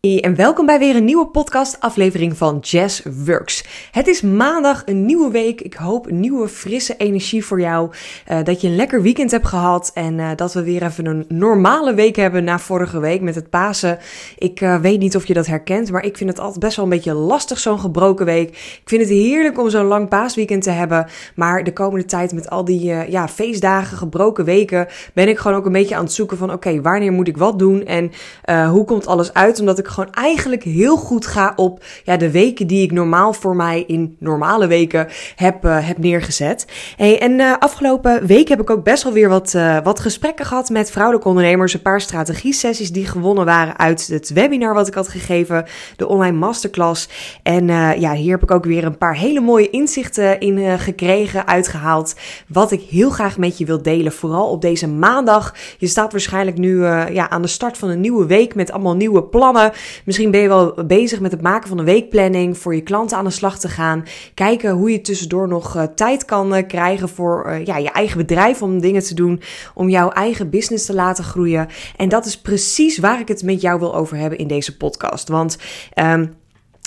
en welkom bij weer een nieuwe podcast aflevering van Jazz Works. Het is maandag, een nieuwe week. Ik hoop nieuwe frisse energie voor jou. Uh, dat je een lekker weekend hebt gehad en uh, dat we weer even een normale week hebben na vorige week met het Pasen. Ik uh, weet niet of je dat herkent, maar ik vind het altijd best wel een beetje lastig zo'n gebroken week. Ik vind het heerlijk om zo'n lang paasweekend te hebben, maar de komende tijd met al die ja, feestdagen, gebroken weken, ben ik gewoon ook een beetje aan het zoeken van oké, wanneer moet ik wat doen en hoe komt alles uit, omdat ik gewoon eigenlijk heel goed ga op ja, de weken die ik normaal voor mij in normale weken heb, uh, heb neergezet. En uh, afgelopen week heb ik ook best wel weer wat, uh, wat gesprekken gehad met vrouwelijke ondernemers. Een paar strategie-sessies die gewonnen waren uit het webinar wat ik had gegeven, de online masterclass. En ja, hier heb ik ook weer een paar hele mooie inzichten in gekregen, uitgehaald. Wat ik heel graag met je wil delen, vooral op deze maandag. Je staat waarschijnlijk nu ja, aan de start van een nieuwe week met allemaal nieuwe plannen. Misschien ben je wel bezig met het maken van een weekplanning voor je klanten aan de slag te gaan. Kijken hoe je tussendoor nog uh, tijd kan uh, krijgen voor uh, ja, je eigen bedrijf om dingen te doen. Om jouw eigen business te laten groeien. En dat is precies waar ik het met jou wil over hebben in deze podcast. Want um,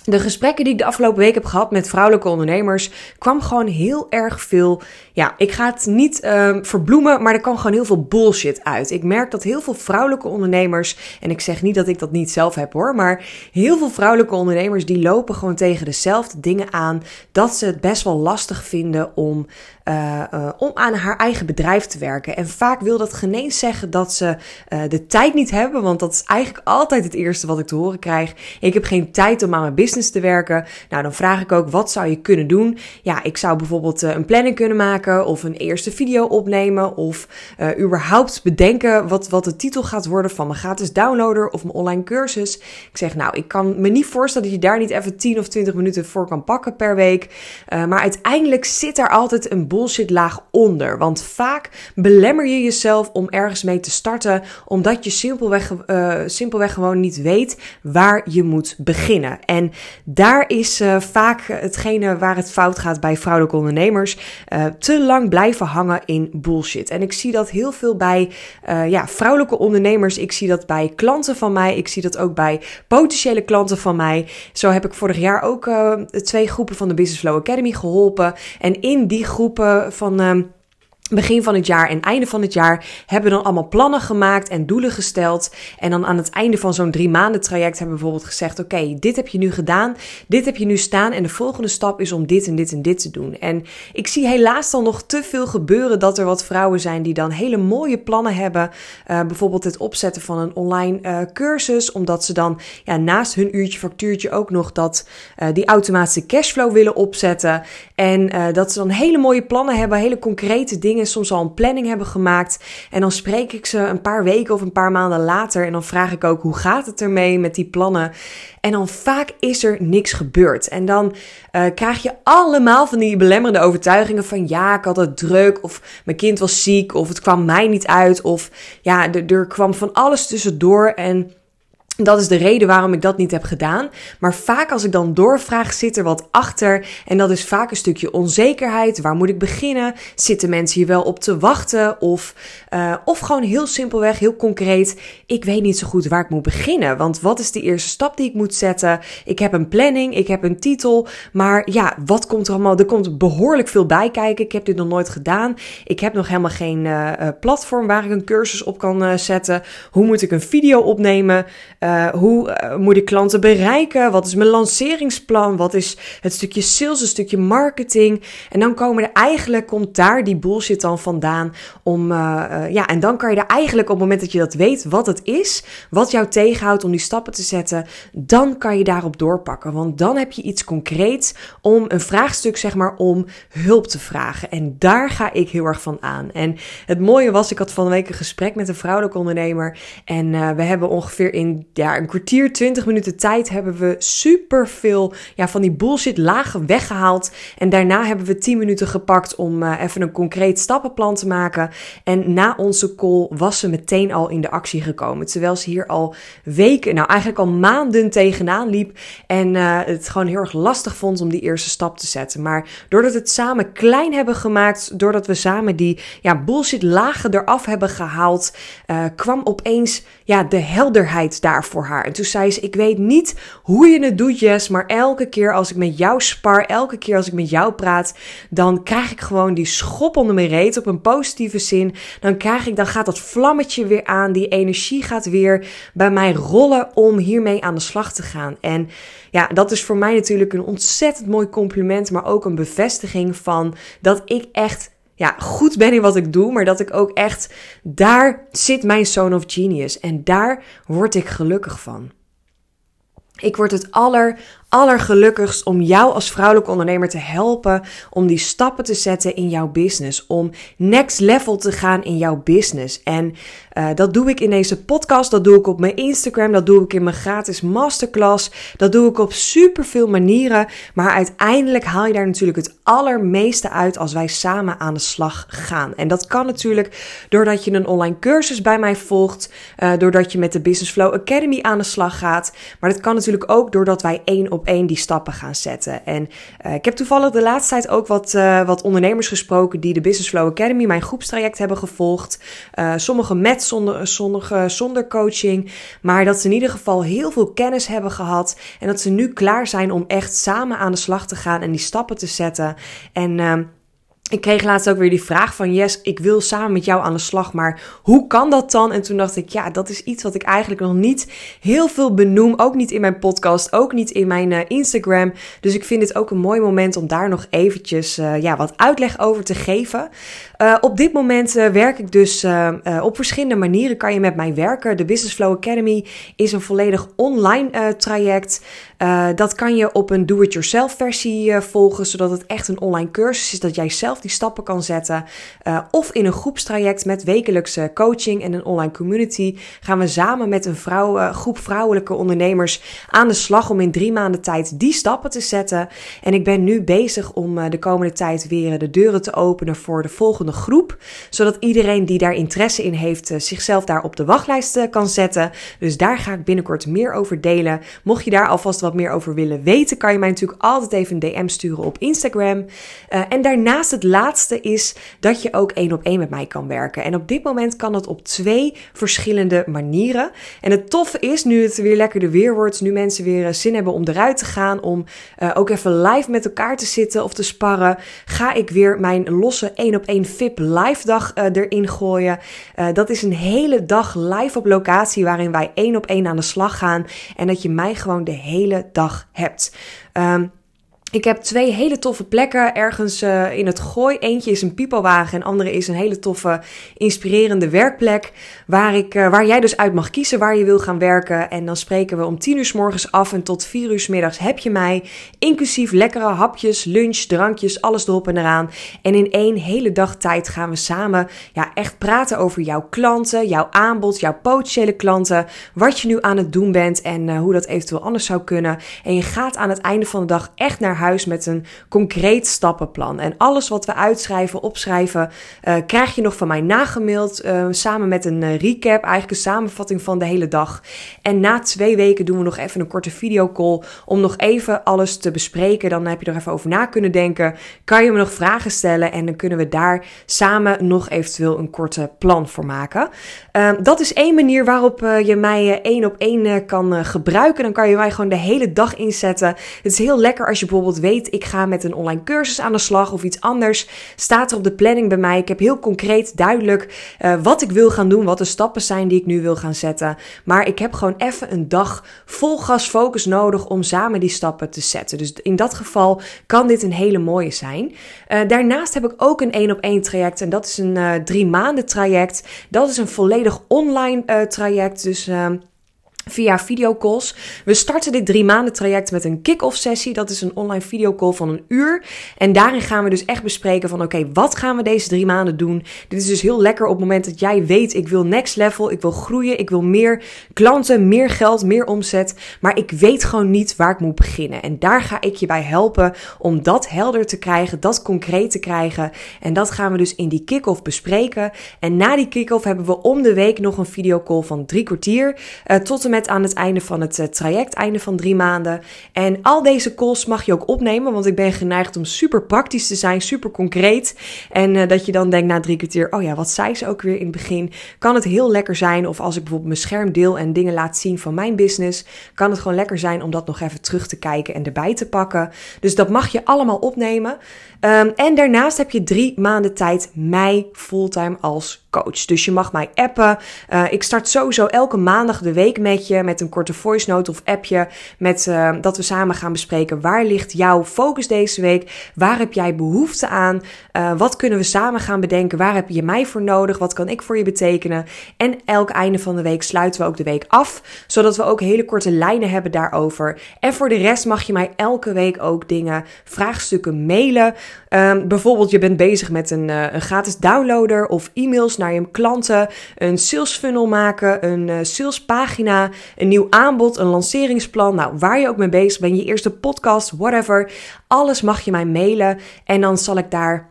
de gesprekken die ik de afgelopen week heb gehad met vrouwelijke ondernemers, kwam gewoon heel erg veel. Ja, ik ga het niet uh, verbloemen, maar er kwam gewoon heel veel bullshit uit. Ik merk dat heel veel vrouwelijke ondernemers, en ik zeg niet dat ik dat niet zelf heb hoor, maar heel veel vrouwelijke ondernemers die lopen gewoon tegen dezelfde dingen aan. Dat ze het best wel lastig vinden om, uh, uh, om aan haar eigen bedrijf te werken. En vaak wil dat geen zeggen dat ze uh, de tijd niet hebben, want dat is eigenlijk altijd het eerste wat ik te horen krijg. Ik heb geen tijd om aan mijn business te werken. Nou, dan vraag ik ook, wat zou je kunnen doen? Ja, ik zou bijvoorbeeld een planning kunnen maken of een eerste video opnemen of überhaupt bedenken wat, wat de titel gaat worden van mijn gratis downloader of mijn online cursus. Ik zeg, nou, ik kan me niet voorstellen dat je daar niet even 10 of 20 minuten voor kan pakken per week. Maar uiteindelijk zit daar altijd een bullshit laag onder. Want vaak belemmer je jezelf om ergens mee te starten, omdat je simpelweg, simpelweg gewoon niet weet waar je moet beginnen. En daar is uh, vaak hetgene waar het fout gaat bij vrouwelijke ondernemers. Uh, te lang blijven hangen in bullshit. En ik zie dat heel veel bij ja, vrouwelijke ondernemers. Ik zie dat bij klanten van mij. Ik zie dat ook bij potentiële klanten van mij. Zo heb ik vorig jaar ook twee groepen van de Business Flow Academy geholpen. En in die groepen van ehm, begin van het jaar en einde van het jaar hebben dan allemaal plannen gemaakt en doelen gesteld. En dan aan het einde van zo'n drie maanden traject hebben we bijvoorbeeld gezegd: Oké, dit heb je nu gedaan, dit heb je nu staan. En de volgende stap is om dit en dit en dit te doen. En ik zie helaas dan nog te veel gebeuren dat er wat vrouwen zijn die dan hele mooie plannen hebben. Uh, bijvoorbeeld het opzetten van een online uh, cursus, omdat ze dan ja, naast hun uurtje factuurtje ook nog dat, uh, die automatische cashflow willen opzetten. En dat ze dan hele mooie plannen hebben, hele concrete dingen soms al een planning hebben gemaakt. En dan spreek ik ze een paar weken of een paar maanden later. En dan vraag ik ook hoe gaat het ermee met die plannen. En dan vaak is er niks gebeurd. En dan uh, krijg je allemaal van die belemmerende overtuigingen van ja, ik had het druk. Of mijn kind was ziek. Of het kwam mij niet uit. Of ja, er, er kwam van alles tussendoor. En dat is de reden waarom ik dat niet heb gedaan. Maar vaak als ik dan doorvraag, zit er wat achter. En dat is vaak een stukje onzekerheid. Waar moet ik beginnen? Zitten mensen hier wel op te wachten? Of, uh, of gewoon heel simpelweg, heel concreet. Ik weet niet zo goed waar ik moet beginnen. Want wat is de eerste stap die ik moet zetten? Ik heb een planning, ik heb een titel. Maar ja, wat komt er allemaal? Er komt behoorlijk veel bij kijken. Ik heb dit nog nooit gedaan. Ik heb nog helemaal geen uh, platform waar ik een cursus op kan zetten. Hoe moet ik een video opnemen? Uh, hoe uh, moet ik klanten bereiken? Wat is mijn lanceringsplan? Wat is het stukje sales, een stukje marketing? En dan komen er eigenlijk, komt daar die bullshit dan vandaan om, uh, ja, en dan kan je er eigenlijk op het moment dat je dat weet wat het is, wat jou tegenhoudt om die stappen te zetten, dan kan je daarop doorpakken. Want dan heb je iets concreets om een vraagstuk, zeg maar, om hulp te vragen. En daar ga ik heel erg van aan. En het mooie was, ik had van de week een gesprek met een vrouwelijke ondernemer en we hebben ongeveer in ja, een kwartier, 20 minuten tijd hebben we super veel ja, van die bullshit lagen weggehaald. En daarna hebben we 10 minuten gepakt om uh, even een concreet stappenplan te maken. En na onze call was ze meteen al in de actie gekomen. Terwijl ze hier al weken, nou eigenlijk al maanden tegenaan liep. En uh, het gewoon heel erg lastig vond om die eerste stap te zetten. Maar doordat we het samen klein hebben gemaakt, doordat we samen die ja, bullshit lagen eraf hebben gehaald, uh, kwam opeens ja, de helderheid daar voor haar. En toen zei ze: Ik weet niet hoe je het doet, Jess, maar elke keer als ik met jou spar, elke keer als ik met jou praat, dan krijg ik gewoon die schop onder mijn reet op een positieve zin. Dan krijg ik, dan gaat dat vlammetje weer aan, die energie gaat weer bij mij rollen om hiermee aan de slag te gaan. En ja, dat is voor mij natuurlijk een ontzettend mooi compliment, maar ook een bevestiging van dat ik echt ja, goed ben in wat ik doe, maar dat ik ook echt daar zit mijn zone of genius en daar word ik gelukkig van. Ik word het aller, allergelukkigst om jou als vrouwelijke ondernemer te helpen om die stappen te zetten in jouw business. Om next level te gaan in jouw business. En uh, dat doe ik in deze podcast, dat doe ik op mijn Instagram, dat doe ik in mijn gratis masterclass. Dat doe ik op superveel manieren. Maar uiteindelijk haal je daar natuurlijk het allermeeste uit als wij samen aan de slag gaan. En dat kan natuurlijk doordat je een online cursus bij mij volgt, uh, doordat je met de Business Flow Academy aan de slag gaat. Maar dat kan natuurlijk ook doordat wij één op op één die stappen gaan zetten. En uh, ik heb toevallig de laatste tijd ook wat, uh, wat ondernemers gesproken die de Business Flow Academy, mijn groepstraject, hebben gevolgd. Uh, sommigen met, zonder, sommige zonder coaching. Maar dat ze in ieder geval heel veel kennis hebben gehad. En dat ze nu klaar zijn om echt samen aan de slag te gaan en die stappen te zetten. En ehm, ik kreeg laatst ook weer die vraag van Yes, ik wil samen met jou aan de slag, maar hoe kan dat dan? En toen dacht ik, ja, dat is iets wat ik eigenlijk nog niet heel veel benoem. Ook niet in mijn podcast, ook niet in mijn uh, Instagram. Dus ik vind het ook een mooi moment om daar nog eventjes uh, ja, wat uitleg over te geven. Uh, op dit moment werk ik dus op verschillende manieren kan je met mij werken. De Business Flow Academy is een volledig online traject. dat kan je op een do-it-yourself versie volgen, zodat het echt een online cursus is dat jij zelf die stappen kan zetten. Uh, of in een groepstraject met wekelijkse coaching en een online community gaan we samen met een vrouw, uh, groep vrouwelijke ondernemers aan de slag om in drie maanden tijd die stappen te zetten. En ik ben nu bezig om uh, de komende tijd weer de deuren te openen voor de volgende groep. Zodat iedereen die daar interesse in heeft zichzelf daar op de wachtlijst kan zetten. Dus daar ga ik binnenkort meer over delen. Mocht je daar alvast wat meer over willen weten, kan je mij natuurlijk altijd even een DM sturen op Instagram. en daarnaast het laatste is dat je ook één op één met mij kan werken. En op dit moment kan dat op twee verschillende manieren. En het toffe is, nu het weer lekker de weer wordt, nu mensen weer eh, zin hebben om eruit te gaan, om uh, ook even live met elkaar te zitten of te sparren, ga ik weer mijn losse één op één VIP live dag uh, erin gooien. Dat is een hele dag live op locatie waarin wij één op één aan de slag gaan en dat je mij gewoon de hele dag hebt. Um, ik heb twee hele toffe plekken ergens uh, in het gooi. Eentje is een piepelwagen en andere is een hele toffe, inspirerende werkplek. Waar, ik, uh, waar jij dus uit mag kiezen waar je wil gaan werken. En dan spreken we om 10 uur s morgens af en tot 4 uur s middags heb je mij. Inclusief lekkere hapjes, lunch, drankjes, alles erop en eraan. En in één hele dag tijd gaan we samen ja, echt praten over jouw klanten, jouw aanbod, jouw potentiële klanten. Wat je nu aan het doen bent en uh, hoe dat eventueel anders zou kunnen. En je gaat aan het einde van de dag echt naar huis met een concreet stappenplan. En alles wat we uitschrijven, opschrijven, uh, krijg je nog van mij nagemaild. Uh, samen met een uh, recap, eigenlijk een samenvatting van de hele dag. En na twee weken doen we nog even een korte videocall om nog even alles te bespreken. Dan heb je er even over na kunnen denken. Kan je me nog vragen stellen en dan kunnen we daar samen nog eventueel een korte plan voor maken. Ehm, dat is één manier waarop je mij één op één kan gebruiken. Dan kan je mij gewoon de hele dag inzetten. Het is heel lekker als je bijvoorbeeld weet, ik ga met een online cursus aan de slag of iets anders, staat er op de planning bij mij. Ik heb heel concreet duidelijk uh, wat ik wil gaan doen, wat de stappen zijn die ik nu wil gaan zetten. Maar ik heb gewoon even een dag vol gas focus nodig om samen die stappen te zetten. Dus in dat geval kan dit een hele mooie zijn. Uh, daarnaast heb ik ook een één op één traject en dat is een uh, drie maanden traject. Dat is een volledig online traject. Dus ehm, via videocalls. We starten dit drie maanden traject met een kick-off sessie. Dat is een online videocall van een uur. En daarin gaan we dus echt bespreken van oké, wat gaan we deze drie maanden doen? Dit is dus heel lekker op het moment dat jij weet, ik wil next level, ik wil groeien, ik wil meer klanten, meer geld, meer omzet. Maar ik weet gewoon niet waar ik moet beginnen. En daar ga ik je bij helpen om dat helder te krijgen, dat concreet te krijgen. En dat gaan we dus in die kick-off bespreken. En na die kick-off hebben we om de week nog een videocall van drie kwartier uh, tot een met aan het einde van het uh, traject, einde van drie maanden. En al deze calls mag je ook opnemen, want ik ben geneigd om super praktisch te zijn, super concreet. En uh, dat je dan denkt na drie kwartier, oh ja, wat zei ze ook weer in het begin? Kan het heel lekker zijn, of als ik bijvoorbeeld mijn scherm deel en dingen laat zien van mijn business, kan het gewoon lekker zijn om dat nog even terug te kijken en erbij te pakken. Dus dat mag je allemaal opnemen. Um, en daarnaast heb je drie maanden tijd mij fulltime als coach. Dus je mag mij appen. Uh, ik start sowieso elke maandag de week met je met een korte voice note of appje met uh, dat we samen gaan bespreken waar ligt jouw focus deze week? Waar heb jij behoefte aan? Uh, wat kunnen we samen gaan bedenken? Waar heb je mij voor nodig? Wat kan ik voor je betekenen? En elk einde van de week sluiten we ook de week af, zodat we ook hele korte lijnen hebben daarover. En voor de rest mag je mij elke week ook dingen, vraagstukken mailen. Um, bijvoorbeeld je bent bezig met een, een gratis downloader of e-mails naar je klanten, een sales funnel maken, een uh, salespagina, een nieuw aanbod, een lanceringsplan. Nou, waar je ook mee bezig bent, je eerste podcast, whatever. Alles mag je mij mailen en dan zal ik daar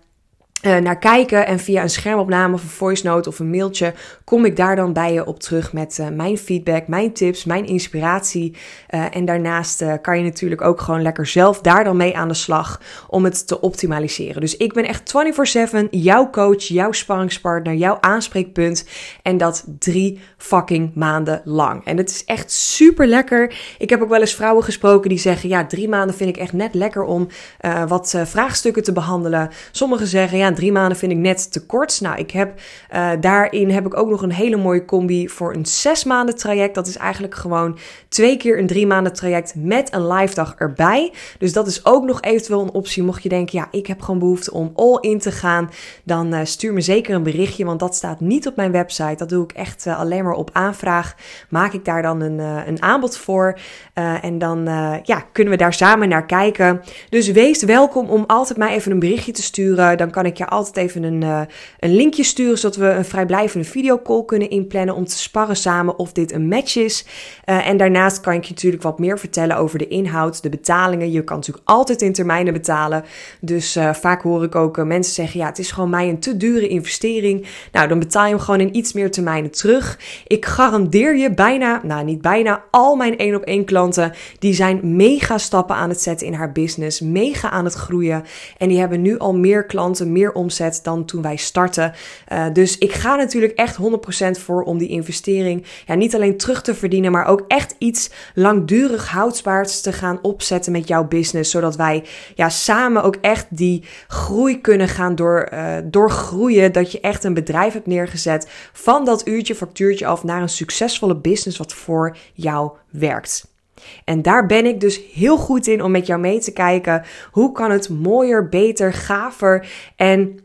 uh, naar kijken. En via een schermopname of een voice note of een mailtje kom ik daar dan bij je op terug met uh, mijn feedback, mijn tips, mijn inspiratie. Uh, en daarnaast kan je natuurlijk ook gewoon lekker zelf daar dan mee aan de slag om het te optimaliseren. Dus ik ben echt 24/7 jouw coach, jouw sparringspartner, jouw aanspreekpunt. En dat drie fucking maanden lang. En het is echt super lekker. Ik heb ook wel eens vrouwen gesproken die zeggen: ja, drie maanden vind ik echt net lekker om wat vraagstukken te behandelen. Sommigen zeggen ja drie maanden vind ik net te kort. Nou, ik heb uh, daarin heb ik ook nog een hele mooie combi voor een zes maanden traject. Dat is eigenlijk gewoon twee keer een drie maanden traject met een live dag erbij. Dus dat is ook nog eventueel een optie. Mocht je denken, ja, ik heb gewoon behoefte om all in te gaan, dan uh, stuur me zeker een berichtje, want dat staat niet op mijn website. Dat doe ik echt uh, alleen maar op aanvraag. Maak ik daar dan een, een aanbod voor. en dan ja, kunnen we daar samen naar kijken. Dus wees welkom om altijd mij even een berichtje te sturen. Dan kan ik altijd even een, uh, een linkje sturen, zodat we een vrijblijvende videocall kunnen inplannen om te sparren samen of dit een match is. Uh, en daarnaast kan ik je natuurlijk wat meer vertellen over de inhoud, de betalingen. Je kan natuurlijk altijd in termijnen betalen. Dus uh, vaak hoor ik ook mensen zeggen, ja, het is gewoon mij een te dure investering. Nou, dan betaal je hem gewoon in iets meer termijnen terug. Ik garandeer je bijna, nou niet bijna, al mijn één op één klanten, die zijn mega stappen aan het zetten in haar business, mega aan het groeien. En die hebben nu al meer klanten, meer omzet dan toen wij starten. Uh, dus ik ga natuurlijk echt 100% voor om die investering ja, niet alleen terug te verdienen, maar ook echt iets langdurig houdbaars te gaan opzetten met jouw business. Zodat wij ja, samen ook echt die groei kunnen gaan door, uh, doorgroeien. Dat je echt een bedrijf hebt neergezet van dat uurtje factuurtje af naar een succesvolle business wat voor jou werkt. En daar ben ik dus heel goed in om met jou mee te kijken. Hoe kan het mooier, beter, gaver en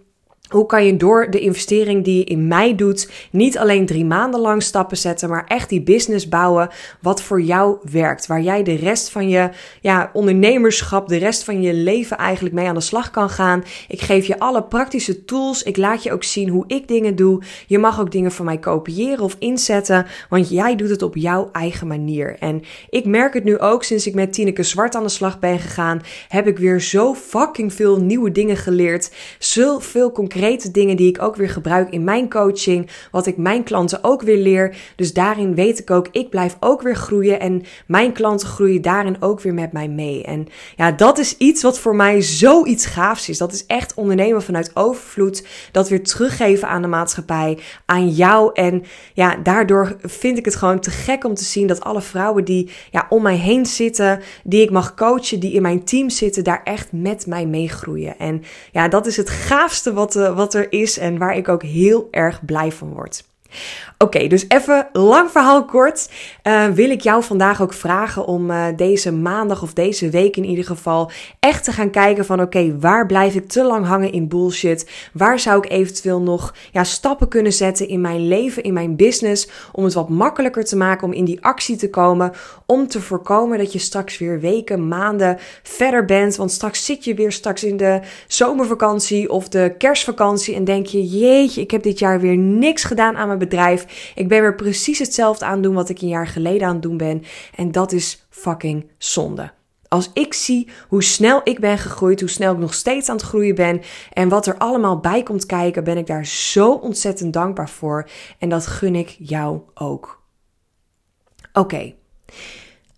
hoe kan je door de investering die je in mij doet, niet alleen drie maanden lang stappen zetten, maar echt die business bouwen wat voor jou werkt. Waar jij de rest van je ja, ondernemerschap, de rest van je leven eigenlijk mee aan de slag kan gaan. Ik geef je alle praktische tools. Ik laat je ook zien hoe ik dingen doe. Je mag ook dingen van mij kopiëren of inzetten, want jij doet het op jouw eigen manier. En ik merk het nu ook sinds ik met Tineke Zwart aan de slag ben gegaan, heb ik weer zo fucking veel nieuwe dingen geleerd. Zoveel concrete dingen die ik ook weer gebruik in mijn coaching, wat ik mijn klanten ook weer leer. Dus daarin weet ik ook, ik blijf ook weer groeien en mijn klanten groeien daarin ook weer met mij mee. En ja, dat is iets wat voor mij zoiets gaafs is. Dat is echt ondernemen vanuit overvloed, dat weer teruggeven aan de maatschappij, aan jou. En ja, daardoor vind ik het gewoon te gek om te zien dat alle vrouwen die ja, om mij heen zitten, die ik mag coachen, die in mijn team zitten, daar echt met mij meegroeien. En ja, dat is het gaafste wat, uh, wat er is en waar ik ook heel erg blij van word. Oké, dus even lang verhaal kort. Uh, wil ik jou vandaag ook vragen om uh, deze maandag of deze week in ieder geval echt te gaan kijken van oké, waar blijf ik te lang hangen in bullshit? Waar zou ik eventueel nog ja, stappen kunnen zetten in mijn leven, in mijn business, om het wat makkelijker te maken om in die actie te komen, om te voorkomen dat je straks weer weken, maanden verder bent, want straks zit je weer straks in de zomervakantie of de kerstvakantie en denk je, jeetje, ik heb dit jaar weer niks gedaan aan mijn bedrijf. Ik ben weer precies hetzelfde aan doen wat ik een jaar geleden aan het doen ben. En dat is fucking zonde. Als ik zie hoe snel ik ben gegroeid, hoe snel ik nog steeds aan het groeien ben en wat er allemaal bij komt kijken, ben ik daar zo ontzettend dankbaar voor. En dat gun ik jou ook. Oké.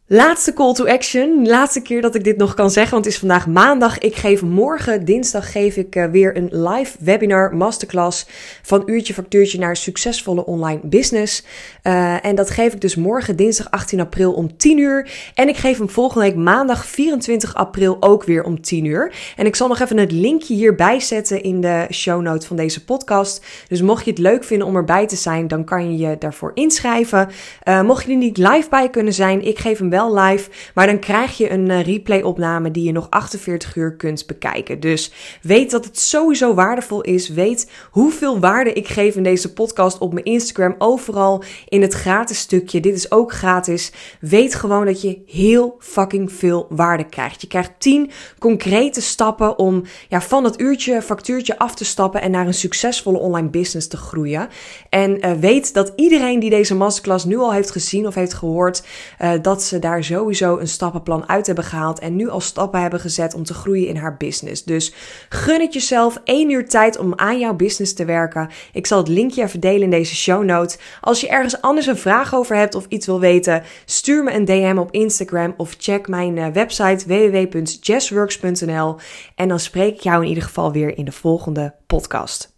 Laatste call to action. Laatste keer dat ik dit nog kan zeggen, want het is vandaag maandag. Ik geef morgen, dinsdag, geef ik uh, weer een live webinar masterclass van uurtje factuurtje naar succesvolle online business. Uh, en dat geef ik dus morgen, dinsdag 18 april om 10 uur. En ik geef hem volgende week maandag 24 april ook weer om 10 uur. En ik zal nog even het linkje hierbij zetten in de show notes van deze podcast. Dus mocht je het leuk vinden om erbij te zijn, dan kan je je daarvoor inschrijven. Uh, mocht je er niet live bij kunnen zijn, ik geef hem wel wel live. Maar dan krijg je een uh, replay-opname die je nog 48 uur kunt bekijken. Dus weet dat het sowieso waardevol is. Weet hoeveel waarde ik geef in deze podcast op mijn Instagram. Overal in het gratis stukje. Dit is ook gratis. Weet gewoon dat je heel fucking veel waarde krijgt. Je krijgt 10 concrete stappen om ja, van dat uurtje, factuurtje af te stappen en naar een succesvolle online business te groeien. En uh, weet dat iedereen die deze masterclass nu al heeft gezien of heeft gehoord, uh, dat ze daar sowieso een stappenplan uit hebben gehaald en nu al stappen hebben gezet om te groeien in haar business. Dus gun het jezelf één uur tijd om aan jouw business te werken. Ik zal het linkje even delen in deze show notes. Als je ergens anders een vraag over hebt of iets wil weten, stuur me een DM op Instagram of check mijn eh, website www.jazzworks.nl en dan spreek ik jou in ieder geval weer in de volgende podcast.